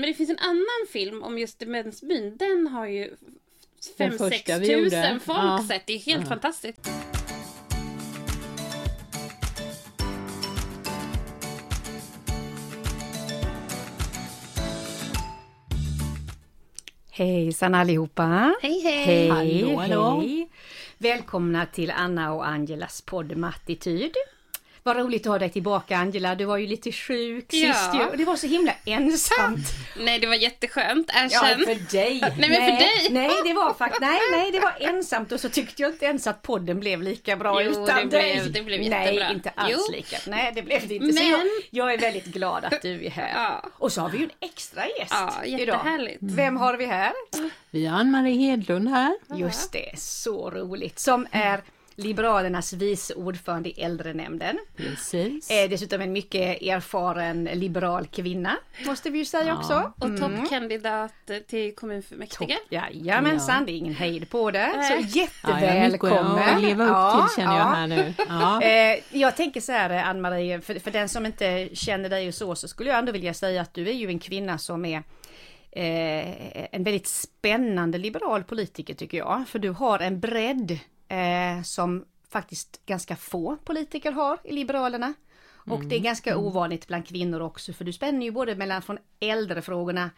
Men det finns en annan film om just Demensbyn. Den har ju Den 5-6 första vi gjorde. tusen folk Ja. sett. Det är helt Ja. fantastiskt. Hejsan allihopa! Hej hej! Hej, Hallå, hallå. hej! Välkomna till Anna och Angelas podd Mattityd. Vad roligt att ha dig tillbaka Angela, du var ju lite sjuk Ja. sist ju och det var så himla ensamt. Nej, det var jätteskönt. Ja, Erkänn. för dig! Nej, men för dig. Nej, det var faktiskt, nej, nej, det var ensamt och så tyckte jag inte ens att podden blev lika bra Jo, utan det dig. blev- det blev Nej, jättebra. inte alls Jo. lika. Nej, det blev det inte. Så Men- jag, jag är väldigt glad att du är här. Ja. Och så har vi ju en extra gäst Ja, idag. jättehärligt. Vem har vi här? Vi har Ann-Marie Hedlund här. Just det, så roligt. Som är Liberalernas vice ordförande i äldrenämnden. Precis. Dessutom en mycket erfaren liberal kvinna, måste vi ju säga Ja. också. Och toppkandidat till kommunfullmäktige. Jajamensan, det är ingen hejd på det. Så Nej. Ja, jag jättevälkommen! leva upp Ja, till känner jag ja. här nu. Ja. Eh, jag tänker så här Ann-Marie, för, för den som inte känner dig och så, så skulle jag ändå vilja säga att du är ju en kvinna som är eh, en väldigt spännande liberal politiker tycker jag. För du har en bredd eh, som faktiskt ganska få politiker har i Liberalerna. Och det är ganska ovanligt bland kvinnor också, för du spänner ju både mellan från äldrefrågorna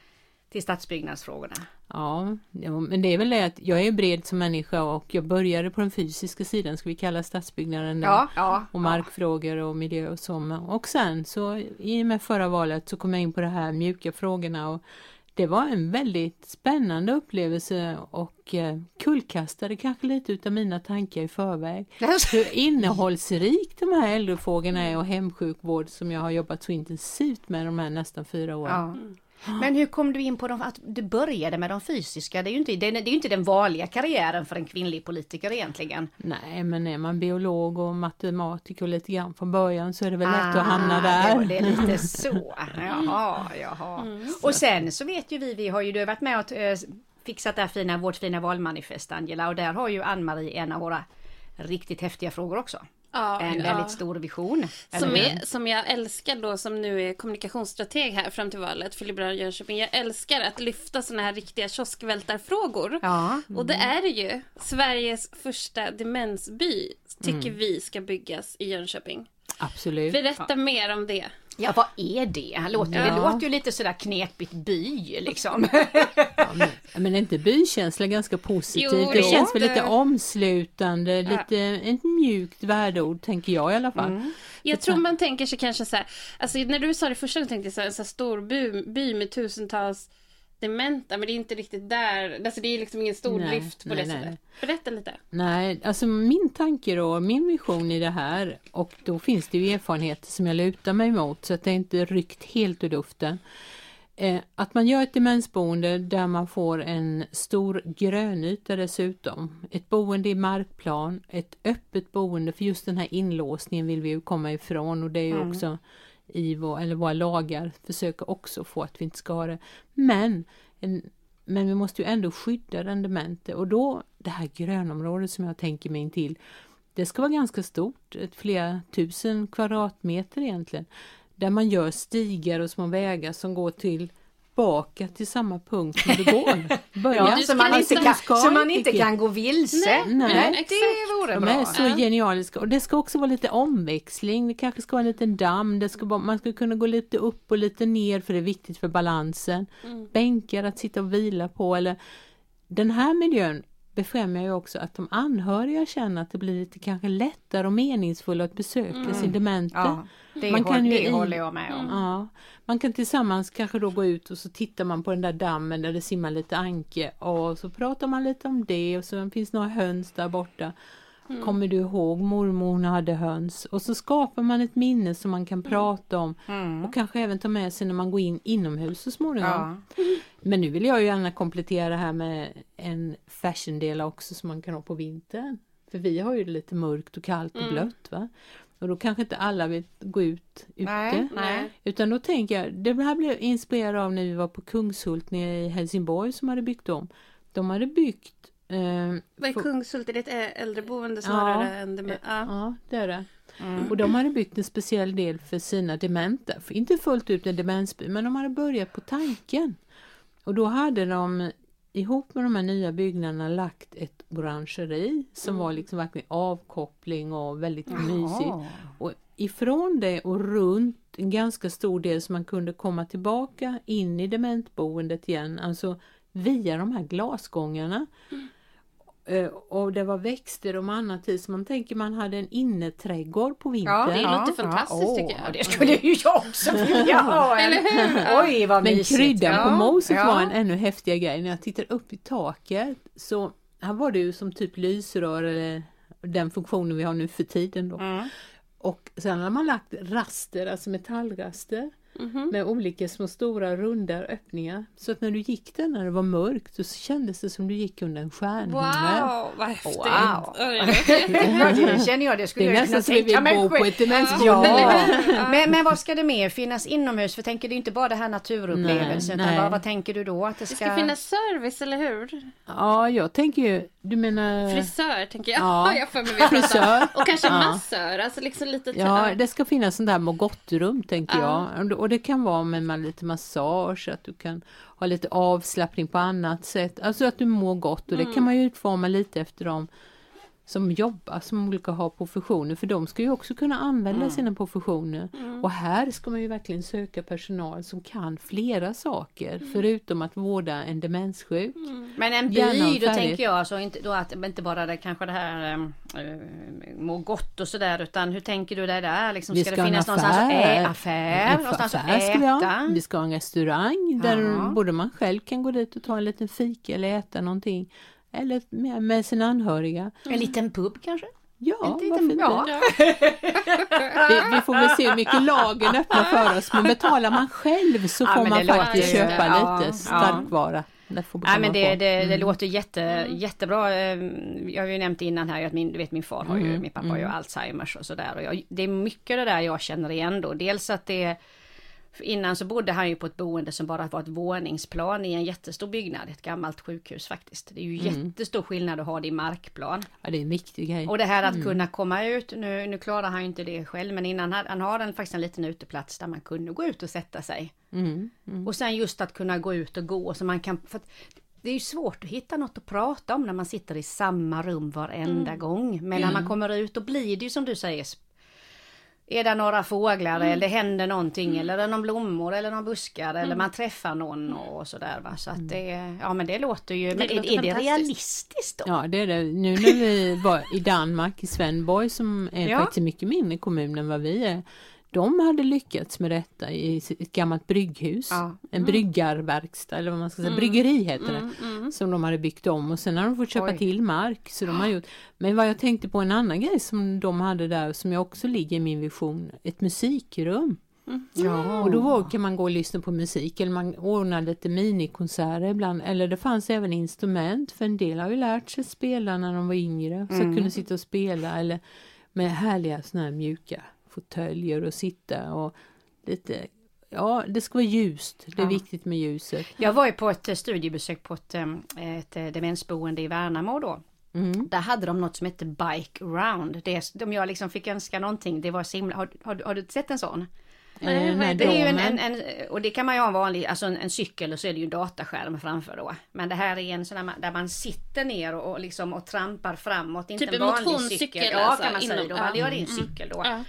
till stadsbyggnadsfrågorna. Ja, ja, men det är väl det att jag är bred som människa och jag började på den fysiska sidan, ska vi kalla stadsbyggnaden. Ja, ja. och markfrågor och miljö och så. Och sen så i och med förra valet så kom jag in på de här mjuka frågorna och det var en väldigt spännande upplevelse och eh, kullkastade kanske lite utav mina tankar i förväg. Hur innehållsrikt de här äldrefrågorna är och hemsjukvård som jag har jobbat så intensivt med de här nästan fyra åren. Ja. Men hur kom du in på de, att du började med de fysiska? Det är ju inte, det är, det är inte den vanliga karriären för en kvinnlig politiker egentligen. Nej, men är man biolog och matematiker lite grann från början så är det väl lätt Ah, att hamna Det, där. det är lite så. Jaha, jaha. Och sen så vet ju vi, vi har ju du varit med och eh, fixat det här fina, vårt fina valmanifest Angela och där har ju Ann-Marie en av våra riktigt häftiga frågor också. Ja, En ja. väldigt stor vision. Som, är, som jag älskar då som nu är kommunikationsstrateg här fram till valet för Liberalerna Jönköping. Jag älskar att lyfta såna här riktiga kioskvältarfrågor. Ja. Och det är det ju. Sveriges första demensby tycker vi ska byggas i Jönköping. Absolut. Berätta mer om det. Ja, vad är det? Det låter, det Ja. låter ju lite sådär knepigt by liksom. Ja, men, men är inte bykänsla ganska positivt? Jo, det känns väl Det- lite omslutande, lite ett mjukt värdeord tänker jag i alla fall. Jag tror man tänker sig kanske så här, alltså när du sa det första jag tänkte jag så här, en så här stor by, by med tusentals dementa, men det är inte riktigt där, alltså det är liksom ingen stor Nej, lyft på nej, det nej, sättet. Berätta lite. Nej, alltså min tanke då, min vision i det här och då finns det ju erfarenheter som jag lutar mig mot så att det är inte ryckt helt ur luften. Eh, att man gör ett demensboende där man får en stor grönyta dessutom. Ett boende i markplan, ett öppet boende för just den här inlåsningen vill vi ju komma ifrån och det är ju också i vår, eller våra lagar försöker också få att vi inte ska ha det. Men, en, men vi måste ju ändå skydda den demente och då det här grönområdet som jag tänker mig in till det ska vara ganska stort, ett flera tusen kvadratmeter egentligen. Där man gör stigar och små vägar som går till tillbaka till samma punkt som det går. Ja, du så man inte kan, ska så man inte tycker- kan gå vilse. Nej, nej, det exakt. vore De bra. är så Ja. genialiska och det ska också vara lite omväxling. Det kanske ska vara en liten damm. Det ska vara, man ska kunna gå lite upp och lite ner för det är viktigt för balansen. Mm. Bänkar att sitta och vila på eller den här miljön befrämjar ju också att de anhöriga känner att det blir lite kanske lättare och meningsfullare att besöka sin demente. Ja, det, Man kan håll, ju det i- håller jag med om. Ja, man kan tillsammans kanske då gå ut och så tittar man på den där dammen där det simmar lite anke och så pratar man lite om det och så finns några höns där borta. Kommer du ihåg mormor hon hade höns? Och så skapar man ett minne som man kan prata om och kanske även ta med sig när man går in inomhus så småningom. Ja. Men nu vill jag ju gärna komplettera det här med en fashion-del också som man kan ha på vintern. För vi har ju det lite mörkt och kallt och blött va. Och då kanske inte alla vill gå ut ute. Nej, nej. Utan då tänker jag, det här blev jag inspirerad av när vi var på Kungshult nere i Helsingborg som hade byggt om. De hade byggt eh, Vad är Kungshult? Är det ett äldreboende snarare än det med, ja. Ja, det är det. Och de hade byggt en speciell del för sina dementa, för inte fullt ut en demensby, men de hade börjat på tanken. Och då hade de ihop med de här nya byggnaderna lagt ett orangeri som var liksom verkligen avkoppling och väldigt mysigt. Och ifrån det och runt en ganska stor del så man kunde komma tillbaka in i dementboendet igen, alltså via de här glasgångarna. Eh, Och det var växter och annat i, så man tänker man hade en inneträdgård på vintern. det låter fantastiskt, tycker jag. Det skulle ju jag också vilja ha. Eller hur? Oj vad Men mysigt. kryddan på Ja, moset ja. var en ännu häftigare grej. När jag tittar upp i taket så här var det ju som typ lysrör eller den funktionen vi har nu för tiden då. Mm. Och sen har man lagt raster, alltså metallraster Mhm. med olika små stora runda öppningar. Så att när du gick där när det var mörkt så kändes det som du gick under en stjärnhimmel. Wow, vad häftigt! Wow. Det känner jag, det Det skulle är jag nästan kunna så vi tänka vill mig bo på själv. ett. Ja, men, men vad ska det mer finnas inomhus? För tänker du inte bara det här naturupplevelsen, Nej, utan nej. vad, vad tänker du då? Att det Det ska... ska finnas service, eller hur? Ja, jag tänker ju, du menar... Frisör, tänker jag. Ja. jag får mig vi. Frisör. Och kanske Ja. massör, alltså liksom lite... Ja, det ska finnas sånt där Mogotrum tänker Ja. jag. Och det- kan vara med man lite massage, att du kan ha lite avslappning på annat sätt. Alltså att du mår gott och det kan man ju utforma lite efter dem som jobbar, som olika har professioner, för de ska ju också kunna använda sina professioner. Och här ska man ju verkligen söka personal som kan flera saker, förutom att vårda en demenssjuk. Men en by, då tänker jag alltså inte, då att inte bara det, kanske det här äh, må gott och sådär utan hur tänker du dig där? Liksom, Vi ska, ska det finnas någonstans att ä- affär. någonstans affär att? Vi ska ha en restaurang där Ja. både man själv kan gå dit och ta en liten fika eller äta någonting. Eller med, med sina anhöriga. En liten pub kanske? Ja, En varför liten- inte? ja. Vi, vi får väl se hur mycket lagen öppnar för oss. Men betalar man själv så Ja, får man faktiskt låter- köpa ja, lite ja. starkvara. Det Nej men det, det, det låter jätte, jättebra. Eh, Jag har ju nämnt innan här att min, du vet min far har ju, min pappa har ju Alzheimers och sådär. Och jag, det är mycket det där jag känner igen då. Dels att det för Innan så bodde han ju på ett boende som bara var ett våningsplan i en jättestor byggnad, ett gammalt sjukhus faktiskt. Det är ju jättestor skillnad att ha det i markplan. Ja, det är en viktig grej. Och det här att kunna komma ut, nu, nu klarar han ju inte det själv, men innan hade, han har en, faktiskt en liten uteplats där man kunde gå ut och sätta sig. Mm. Och sen just att kunna gå ut och gå så man kan, för att det är ju svårt att hitta något att prata om när man sitter i samma rum varenda gång. Men när man kommer ut då blir det ju som du säger, är det några fåglar eller det händer någonting eller är det någon blommor eller någon buskar eller man träffar någon och sådär va. Så att det, ja men det låter ju, men låter är, det realistiskt då? Ja det är det. Nu när vi var i Danmark, i Svenborg som är Ja. faktiskt mycket mindre kommun än vad vi är. De hade lyckats med detta i ett gammalt brygghus. Ja. En bryggarverkstad eller vad man ska säga, bryggeri heter det. Som de hade byggt om och sen har de fått köpa Oj. till mark. Så de har gjort. Men vad jag tänkte på en annan grej som de hade där som jag också ligger i min vision. Ett musikrum. Ja. Och då var, kan man gå och lyssna på musik eller man ordnar lite minikonserter ibland. Eller det fanns även instrument för en del har ju lärt sig spela när de var yngre. Så kunde sitta och spela eller med härliga såna här mjuka fåtöljer och sitta och lite Ja, det ska vara ljust. Det är Ja. viktigt med ljuset. Jag var ju på ett eh, studiebesök på ett, eh, ett eh, demensboende i Värnamo då. Mm. Där hade de något som hette Bike Round. Det, är- om jag liksom fick önska någonting, det var så himla... Har, har, har du sett en sån? Nej, är Det är ju en, en, en, och det kan man ju ha en vanlig, alltså en, en cykel och så är det ju en dataskärm framför då. Men det här är en sån där man, där man sitter ner och, och liksom och trampar framåt. Inte Typ en en vanlig cykel. Ja alltså, kan man säga. inom- Då ja. hade jag din Mm. cykel då. Ja.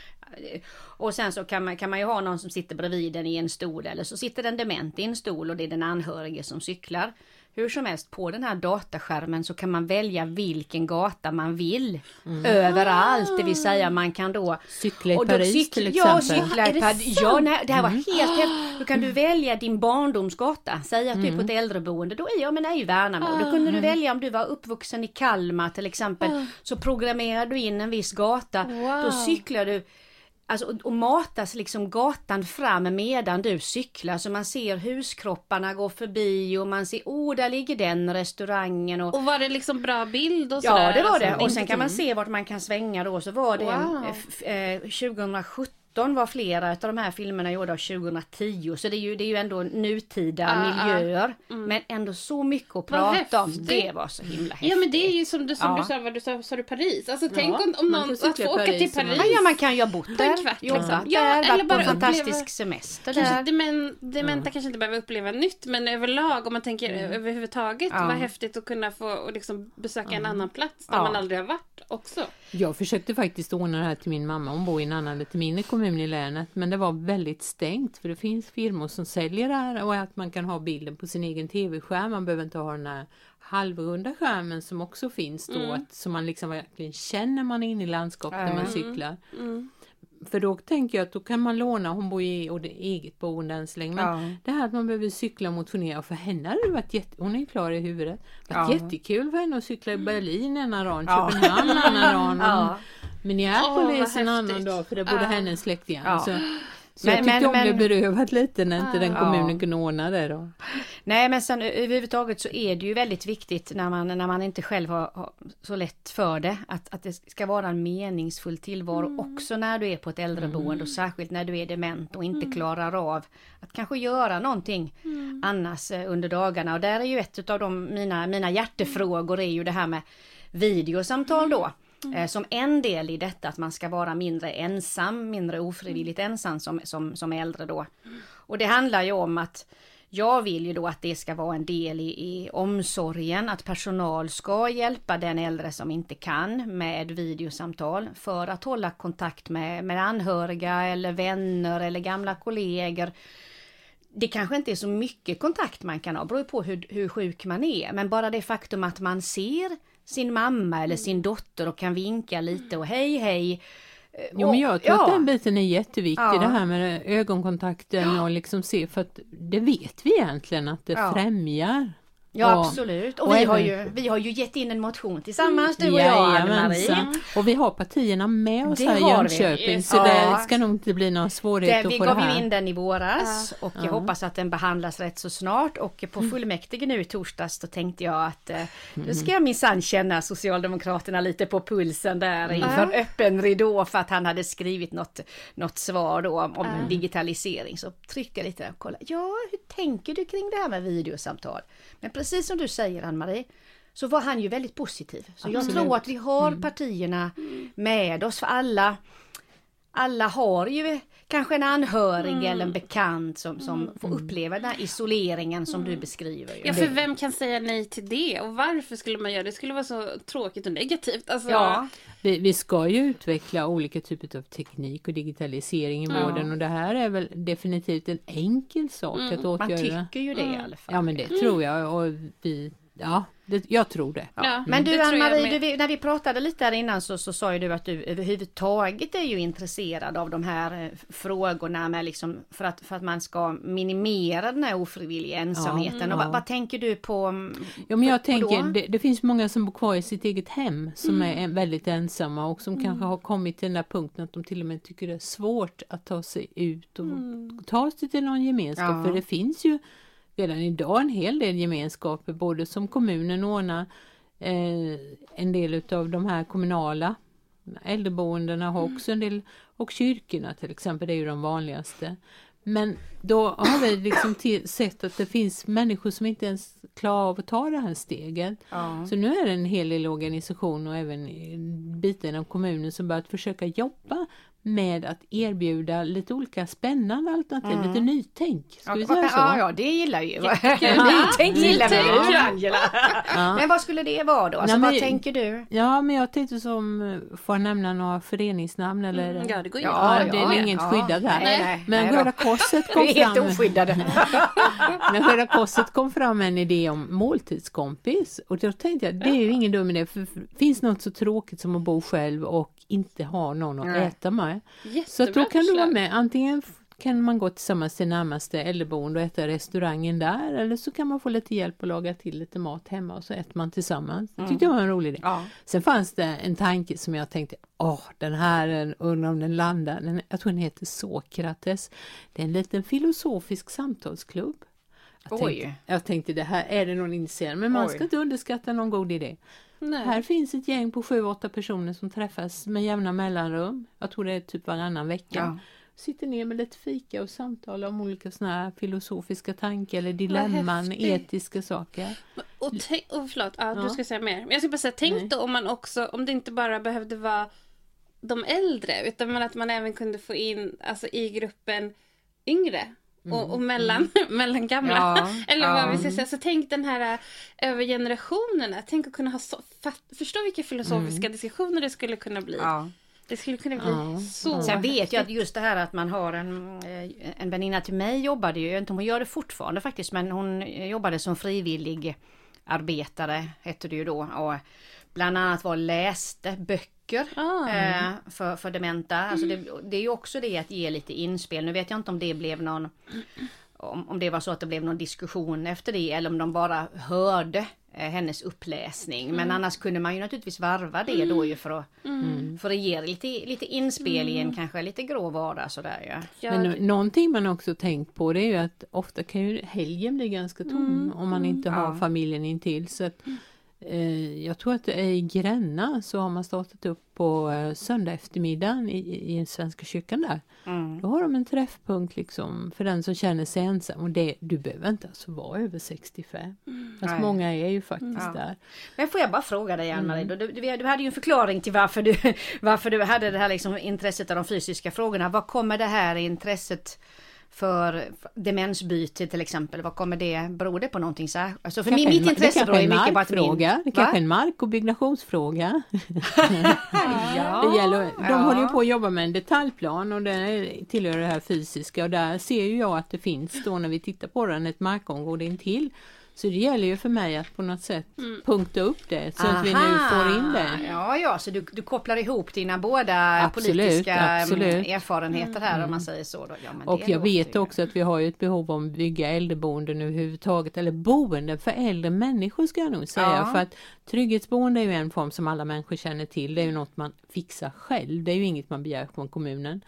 Och sen så kan man, kan man ju ha någon som sitter bredvid den i en stol eller så sitter den dement i en stol och det är den anhörige som cyklar. Hur som helst på den här dataskärmen så kan man välja vilken gata man vill. Överallt, det vill säga man kan då Cykla i och då Paris cyk- till Ja, exempel. cykla Är i Paris. Ja, nej, det här var helt häftigt. Då kan du välja din barndomsgata. Säg att du är på ett äldreboende. Då är jag men är ju Värnamo. Då kunde du välja om du var uppvuxen i Kalmar till exempel. Så programmerar du in en viss gata. Wow. Då cyklar du Alltså, och- och matas liksom gatan fram medan du cyklar. Så man ser huskropparna gå förbi och man ser, oh där ligger den restaurangen. Och Och var det liksom bra bild och Ja sådär? det var det. Alltså, och sen kan man se vart man kan svänga då. Så var det Wow. f- eh, 2017 2017 var flera av de här filmerna gjorda 2010 så det är ju, det är ju ändå nutida Ah, ah. miljöer. Men ändå så mycket att prata om. Det var så himla häftigt. Ja men det är ju som du, som Ja. du sa, vad du sa, sa du Paris? Alltså tänk om, om man någon att få åka till Paris om. Ja, ja, man kan ju ha bott där, kvart, jobbat liksom. där, Ja, eller varit på bara en fantastisk uppleva- semester Kanske där. demen, dementa kanske inte behöver uppleva nytt men överlag om man tänker överhuvudtaget Ja. vad häftigt att kunna få och liksom besöka en annan plats där Ja. man aldrig har varit också. Jag försökte faktiskt ordna det här till min mamma, hon bor i en annan lite mindre kommun i länet, men det var väldigt stängt för det finns firmor som säljer det här och att man kan ha bilden på sin egen tv-skärm, man behöver inte ha den här halvrunda skärmen som också finns då, att, så man liksom verkligen känner man är inne i landskapet när man Mm. cyklar. Mm. För då tänker jag att då kan man låna, hon bor i och det eget boende än så länge, men Ja. det här att man behöver cykla och motionera, för henne hade det varit jätte, hon är klar i huvudet, varit Ja. jättekul för henne att cykla i Berlin ena dagen, Ja. Köpenhamn en annan dag, Ja. Minneapolis Åh, en annan dag för det bodde Ja. hennes släktingar. Ja. Så, så Men- jag tyckte men- hon men- blev berövad lite när inte den kommunen kunde ordna det då. Nej men sen överhuvudtaget så är det ju väldigt viktigt när man, när man inte själv har, har så lätt för det att, att det ska vara en meningsfull tillvaro Mm. också när du är på ett äldreboende och särskilt när du är dement och Mm. inte klarar av att kanske göra någonting Mm. annars eh, under dagarna och där är ju ett av de mina, mina hjärtefrågor är ju det här med videosamtal då. Mm. Eh, Som en del i detta att man ska vara mindre ensam, mindre ofrivilligt ensam som, som, som äldre då. Och det handlar ju om att jag vill ju då att det ska vara en del i, i omsorgen, att personal ska hjälpa den äldre som inte kan med videosamtal för att hålla kontakt med, med anhöriga eller vänner eller gamla kollegor. Det kanske inte är så mycket kontakt man kan ha, beror på hur, hur sjuk man är, men bara det faktum att man ser sin mamma eller sin dotter och kan vinka lite och hej hej. Eh, Jo men jag tror ja. att den biten är jätteviktig Ja. det här med ögonkontakten och liksom se för att det vet vi egentligen att det Ja. främjar. Ja Och- absolut. Och, och vi, har även- ju, vi har ju gett in en motion tillsammans du och jag. Ann-Marie. Och vi har partierna med oss Det här i har vi. Jönköping Just så det. det Ja. ska nog inte bli någon svårighet Det, att vi få det gav ju här. in den i våras och jag Ja. hoppas att den behandlas rätt så snart och på fullmäktige nu i torsdags då tänkte jag att eh, nu ska jag minsann känna Socialdemokraterna lite på pulsen där inför öppen ridå för att han hade skrivit något, något svar då om, om digitalisering. Så tryckte jag lite där och kollade. Ja, hur tänker du kring det här med videosamtal? Men precis som du säger Ann-Marie så var han ju väldigt positiv. Så jag Absolut. tror att vi har partierna med oss för alla alla har ju kanske en anhörig eller en bekant som, som får uppleva den här isoleringen som du beskriver. Ju. Ja för vem kan säga nej till det och varför skulle man göra det? Det skulle vara så tråkigt och negativt. Alltså, Ja, Vi, vi ska ju utveckla olika typer av teknik och digitalisering i Ja. vården och det här är väl definitivt en enkel sak att man åtgärda. tycker ju det i alla fall. Ja men det tror jag och vi, ja det, jag tror det. Ja, Men du Ann-Marie, när vi pratade lite här innan så, så sa ju du att du överhuvudtaget är ju intresserad av de här eh, frågorna med liksom för att, för att man ska minimera den här ofrivilliga ensamheten. Och vad, ja. vad tänker du på? mm, Ja men jag på- tänker, det, det finns många som bor kvar i sitt eget hem som Mm. är väldigt ensamma och som kanske har kommit till den där punkten att de till och med tycker det är svårt att ta sig ut och ta sig till någon gemenskap. Ja. För det finns ju redan idag en hel del gemenskaper både som kommunen ordnar eh, en del utav de här kommunala äldreboendena har också en del och kyrkorna till exempel, det är ju de vanligaste. Men då har vi liksom till, sett att det finns människor som inte ens klarar av att ta det här steget. Ja. Så nu är det en hel del organisation och även bitar inom kommunen som börjat försöka jobba med att erbjuda lite olika spännande alternativ, lite nytänk. Ska Ja, vi säga så? ja, ja, det gillar ju. Nytänk gillar vi ju ja. Angela. Ja. Men vad skulle det vara då? Alltså, Nej, men- vad tänker du? Ja, men jag tänkte som, eh, får jag nämna några föreningsnamn eller? Mm, Ja det går ju. Ja, det är inget skyddat här. Nej, nej, Men nej. Röda Korset kom Vi är helt fram, oskyddade. men Röda Korset kom fram med en idé om måltidskompis och då tänkte jag det är ju ingen dum idé för för finns något så tråkigt som att bo själv och inte ha någon att Nej. äta med. Jättebra Så då kan du vara förslag. med, antingen kan man gå tillsammans till närmaste äldreboende och äta restaurangen där eller så kan man få lite hjälp att laga till lite mat hemma och så äter man tillsammans. Det tyckte jag var en rolig idé. Ja. Sen fanns det en tanke som jag tänkte, åh den här är- undrar om den landar, den, jag tror den heter Sokrates. Det är en liten filosofisk samtalsklubb. Jag Oj. tänkte, jag tänkte det här är det någon intresserad men man Oj. ska inte underskatta någon god idé. Nej. Här finns ett gäng på sju, åtta personer som träffas med jämna mellanrum. Jag tror det är typ varannan vecka. Ja. sitter ner med lite fika och samtalar om olika såna här filosofiska tankar eller dilemman, etiska saker. Och, och förlåt, ja, Ja. du ska säga mer. Men jag ska bara säga, tänk Nej. då om man också, om det inte bara behövde vara de äldre, utan att man även kunde få in, alltså i gruppen yngre. Och, och mellan, mellan gamla. Ja, Eller ja. vad vi ska säga. Så tänk den här äh, över generationerna. Tänk att kunna ha så, förstå vilka filosofiska diskussioner det skulle kunna bli. Ja. Det skulle kunna bli Ja. så Sen vet jag att just det här att man har en, eh, en väninna till mig jobbade ju, jag vet inte om hon gör det fortfarande faktiskt, men hon jobbade som frivillig arbetare, hette det ju då. Och bland annat var läste böcker Ah. eh, för, för dementa. Alltså det, det är ju också det att ge lite inspel. Nu vet jag inte om det blev någon om, om det var så att det blev någon diskussion efter det eller om de bara hörde eh, hennes uppläsning. Men annars kunde man ju naturligtvis varva det då ju för att, för att ge lite, lite inspel i en kanske lite grå vardag sådär ja. Men nå- någonting man också tänkt på det är ju att ofta kan ju helgen bli ganska tom om man inte har Ja. familjen intill. Så att, jag tror att i Gränna så har man startat upp på eh, söndag eftermiddagen i, i Svenska kyrkan där. Mm. Då har de en träffpunkt liksom för den som känner sig ensam och det, du behöver inte alltså vara över 65. Fast Nej. många är ju faktiskt Ja. där. Men får jag bara fråga dig Ann-Marie, du, du, du hade ju en förklaring till varför du, varför du hade det här liksom intresset av de fysiska frågorna. Vad kommer det här intresset för demensbyte till exempel, vad kommer det, beror det på någonting så här? Alltså för min, mitt intresse beror ju är mycket på att min... Det Va? kanske är en mark och byggnationsfråga. Ja, Det gäller, de ja. håller ju på att jobba med en detaljplan och det tillhör det här fysiska och där ser ju jag att det finns då när vi tittar på den ett markområde intill. Så det gäller ju för mig att på något sätt punkta upp det så att vi nu Aha. får in det. Ja, ja, så du, du kopplar ihop dina båda Absolut, politiska mm, absolut. erfarenheter här om man säger så. Då. Ja, men Och jag vet ju- också att vi har ett behov om att bygga äldreboenden överhuvudtaget, eller boenden för äldre människor ska jag nog säga. Ja. För att trygghetsboende är ju en form som alla människor känner till, det är ju något man fixar själv, det är ju inget man begär från kommunen.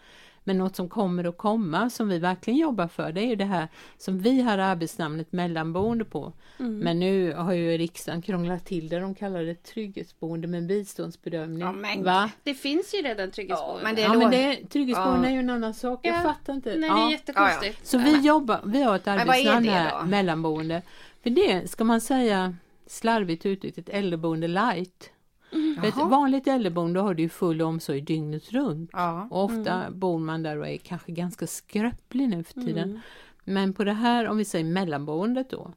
Men något som kommer att komma som vi verkligen jobbar för det är ju det här som vi hade arbetsnamnet mellanboende på. Men nu har ju riksdagen krånglat till det, de kallar det trygghetsboende med biståndsbedömning. Ja, men- Va? Det finns ju redan Ja, trygghetsboende. men det Ja men det, trygghetsboende Ja. är ju en annan sak, jag Ja. fattar inte. Nej, det Ja. är jättekonstigt. Så vi jobbar, vi har ett är arbetsnamn här, mellanboende. För det ska man säga slarvigt uttryckt ett äldreboende light. För ett vanligt äldreboende har du ju full omsorg dygnet runt. Ja. Och ofta bor man där och är kanske ganska skröplig nu för tiden. Mm. Men på det här, om vi säger mellanboendet då.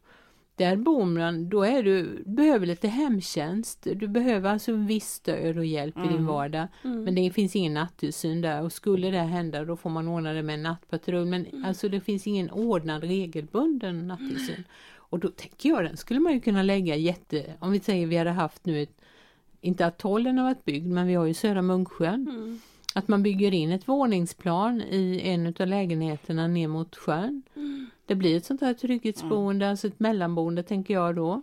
Där bor man, då är du, behöver lite hemtjänst. Du behöver alltså viss stöd och hjälp i din vardag. Men det finns ingen nattillsyn där och skulle det hända då får man ordna det med en nattpatrull. Men alltså det finns ingen ordnad regelbunden nattillsyn. Och då tänker jag den skulle man ju kunna lägga jätte, om vi säger vi hade haft nu ett, inte att tollen har varit byggd men vi har ju Södra Munksjön. Mm. Att man bygger in ett våningsplan i en av lägenheterna ner mot sjön. Det blir ett sånt här trygghetsboende, alltså ett mellanboende tänker jag då.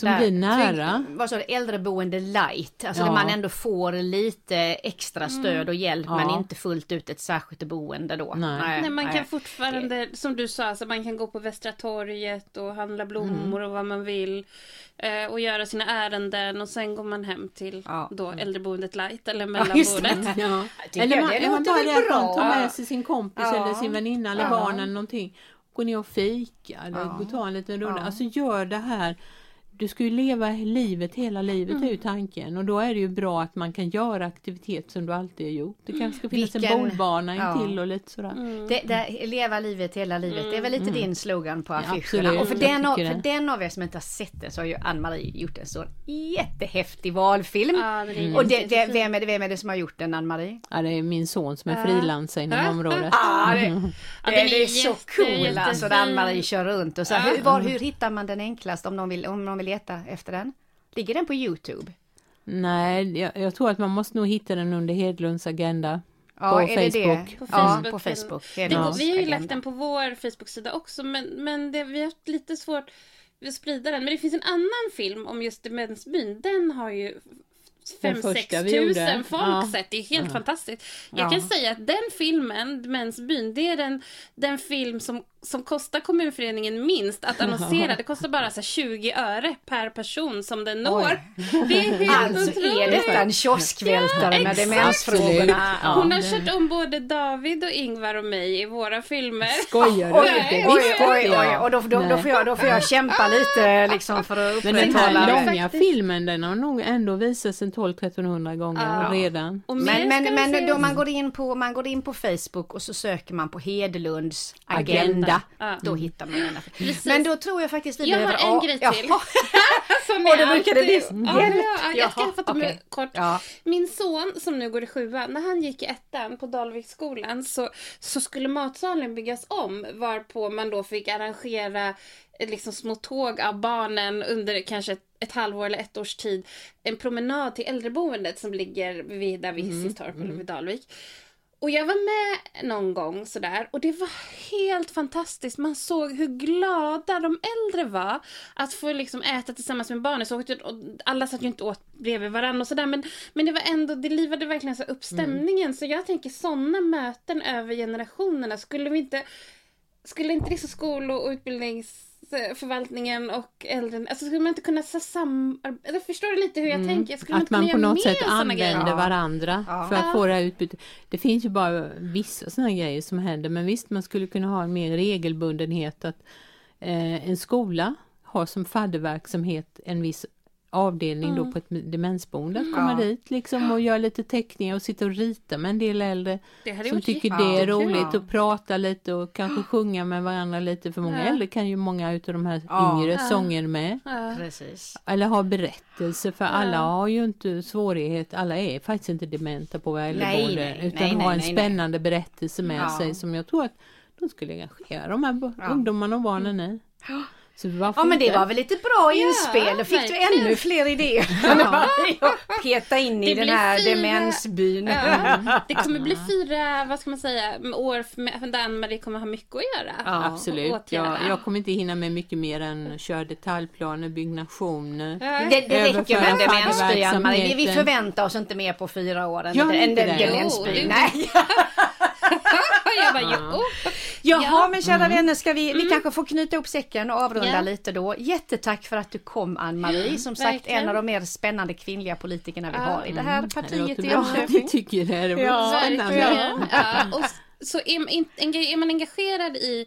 Som Där- blir nära. Vad sa du, äldreboende light, alltså Ja. där man ändå får lite extra stöd och hjälp Ja. men inte fullt ut ett särskilt boende då. Nej. Nej, man kan fortfarande, som du sa, alltså man kan gå på Västra torget och handla blommor och vad man vill. Eh, och göra sina ärenden och sen går man hem till Ja. då äldreboendet light eller Ja, mellanboendet. Ja. tycker Eller man, det man bara att man bra. tar med sig sin kompis Ja. eller sin väninna eller Ja. barn eller någonting. Gå ner och fika eller Ja. gå och ta en liten runda. Ja. Alltså gör det här. Du ska ju leva livet hela livet Mm. är ju tanken och då är det ju bra att man kan göra aktivitet som du alltid har gjort. Det kanske ska finnas Vilken- en bollbana ja. intill och lite sådär. Mm. Det, det, leva livet hela livet, det är väl lite din slogan på affischerna. absolut, och för den, av, för den av er som inte har sett den så har ju Ann-Marie gjort en sån jättehäftig valfilm. Ja, det är Och det, det, vem, är det, vem är det som har gjort den Ann-Marie? Ja, det är min son som är Ja. frilansare inom området. Ah, det, Ja, det, den det är är så jätte- cool alltså. Ann-Marie kör runt. Och så, hur, var, hur hittar man den enklast om någon, vill, om någon vill leta efter den? Ligger den på Youtube? Nej, jag, jag tror att man måste nog hitta den under Hedlunds agenda. Ja, På är det Facebook. det? På Ja, Facebook. på Facebook. Det det vi har ju lagt den på vår Facebook-sida också men, men det, vi har haft lite svårt att sprida den. Men det finns en annan film om just demensbyn. Den har ju Den 5-6 första vi gjorde. tusen folk Ja. sett. Det är helt fantastiskt. Jag Ja. kan säga att den filmen, Demensbyn, det är den, den film som, som kostar kommunföreningen minst att annonsera. Det kostar bara så här 20 öre per person som den når. Det är helt Alltså otroligt. är detta en kioskvältare med exakt. demensfrågorna. Ja. Hon har kört om både David och Ingvar och mig i våra filmer. Skojar du? Oj, oj, oj, oj, jag. och då, då, då, får jag, då får jag kämpa lite liksom för att Men den upprätthålla här långa Faktiskt. filmen den har nog ändå visats en 12-1300 gånger Ja. redan. Men, men, men då man går, in på, man går in på Facebook och så söker man på Hedelunds agenda. Agenda. Ja. Då hittar man den. Precis. Men då tror jag faktiskt vi Jag behöver... har en ja, grej ja. till. Som Och då brukar det bli Ja, ja, jag ska fatta mig okej. kort. Ja. Min son som nu går i sjuan, när han gick i ettan på Dalviksskolan så, så skulle matsalen byggas om varpå man då fick arrangera eh, liksom små tåg av barnen under kanske ett, ett halvår eller ett års tid. En promenad till äldreboendet som ligger vid där vid Hissistorp eller vid Dalvik. Och jag var med någon gång sådär och det var helt fantastiskt. Man såg hur glada de äldre var att få liksom äta tillsammans med barnen. Så, och alla satt ju inte åt bredvid varandra och sådär men, men det var ändå, det livade verkligen så upp stämningen. Så jag tänker sådana möten över generationerna, skulle vi inte skulle inte liksom skol och utbildningsförvaltningen och äldre, alltså skulle man inte kunna samarbeta? Förstår du lite hur jag tänker? Jag skulle Att inte man kunna på något sätt använder. Ja. varandra Ja. för att Ja. få det här utbytet. Det finns ju bara vissa sådana grejer som händer men visst man skulle kunna ha en mer regelbundenhet att eh, en skola har som fadderverksamhet en viss avdelning då på ett demensboende att komma Ja. dit liksom och göra lite teckningar och sitta och rita med en del äldre som tycker det är roligt och prata lite och kanske sjunga med varandra lite för många Ja. äldre kan ju många utav de här Ja. yngre Ja. sånger med. Ja. Precis. Eller ha berättelser för alla har ju inte svårighet, alla är faktiskt inte dementa på våra Nej, äldreboende nej, utan nej, har en nej, spännande berättelse med Ja. sig som jag tror att de skulle engagera de här Ja. ungdomarna och barnen i. Så varför Ja men det inte? var väl lite bra inspel, då fick verkligen. du ännu fler idéer. att Peta in i Det den här fyra- demensbyn. Ja, det kommer bli fyra, vad ska man säga, år där Ann-Marie kommer ha mycket att göra. Ja, Absolut, åtgärda. jag, kommer inte hinna med mycket mer än köra detaljplaner, byggnationer. Ja. Det, det räcker med en demensby, Ann-Marie. Vi- förväntar oss inte mer på fyra år än Gör en demensby. Nej. jag bara, jo. Jaha, Ja. men kära vänner, ska vi, vi kanske får knyta ihop säcken och avrunda Ja. lite då. Jättetack för att du kom Ann-Marie, som sagt verkligen. en av de mer spännande kvinnliga politikerna vi har i det här Det partiet i. Jönköping. Jag tycker det. Det var Ja, spännande. Ja, så är, in- enga- är man engagerad i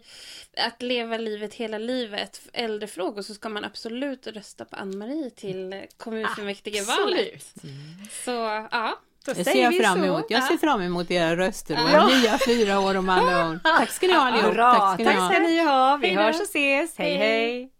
att leva livet hela livet, äldrefrågor, så ska man absolut rösta på Ann-Marie till kommunfullmäktigevalet. Så ja, Då Det ser jag fram så. emot. Jag Ja. ser fram emot era röster och Ja. nya fyra år om andra år. Tack ska ni ha allihop. Tack ska ni tack ha. ska ni ha. Vi hörs och ses. Hej Hej. hej!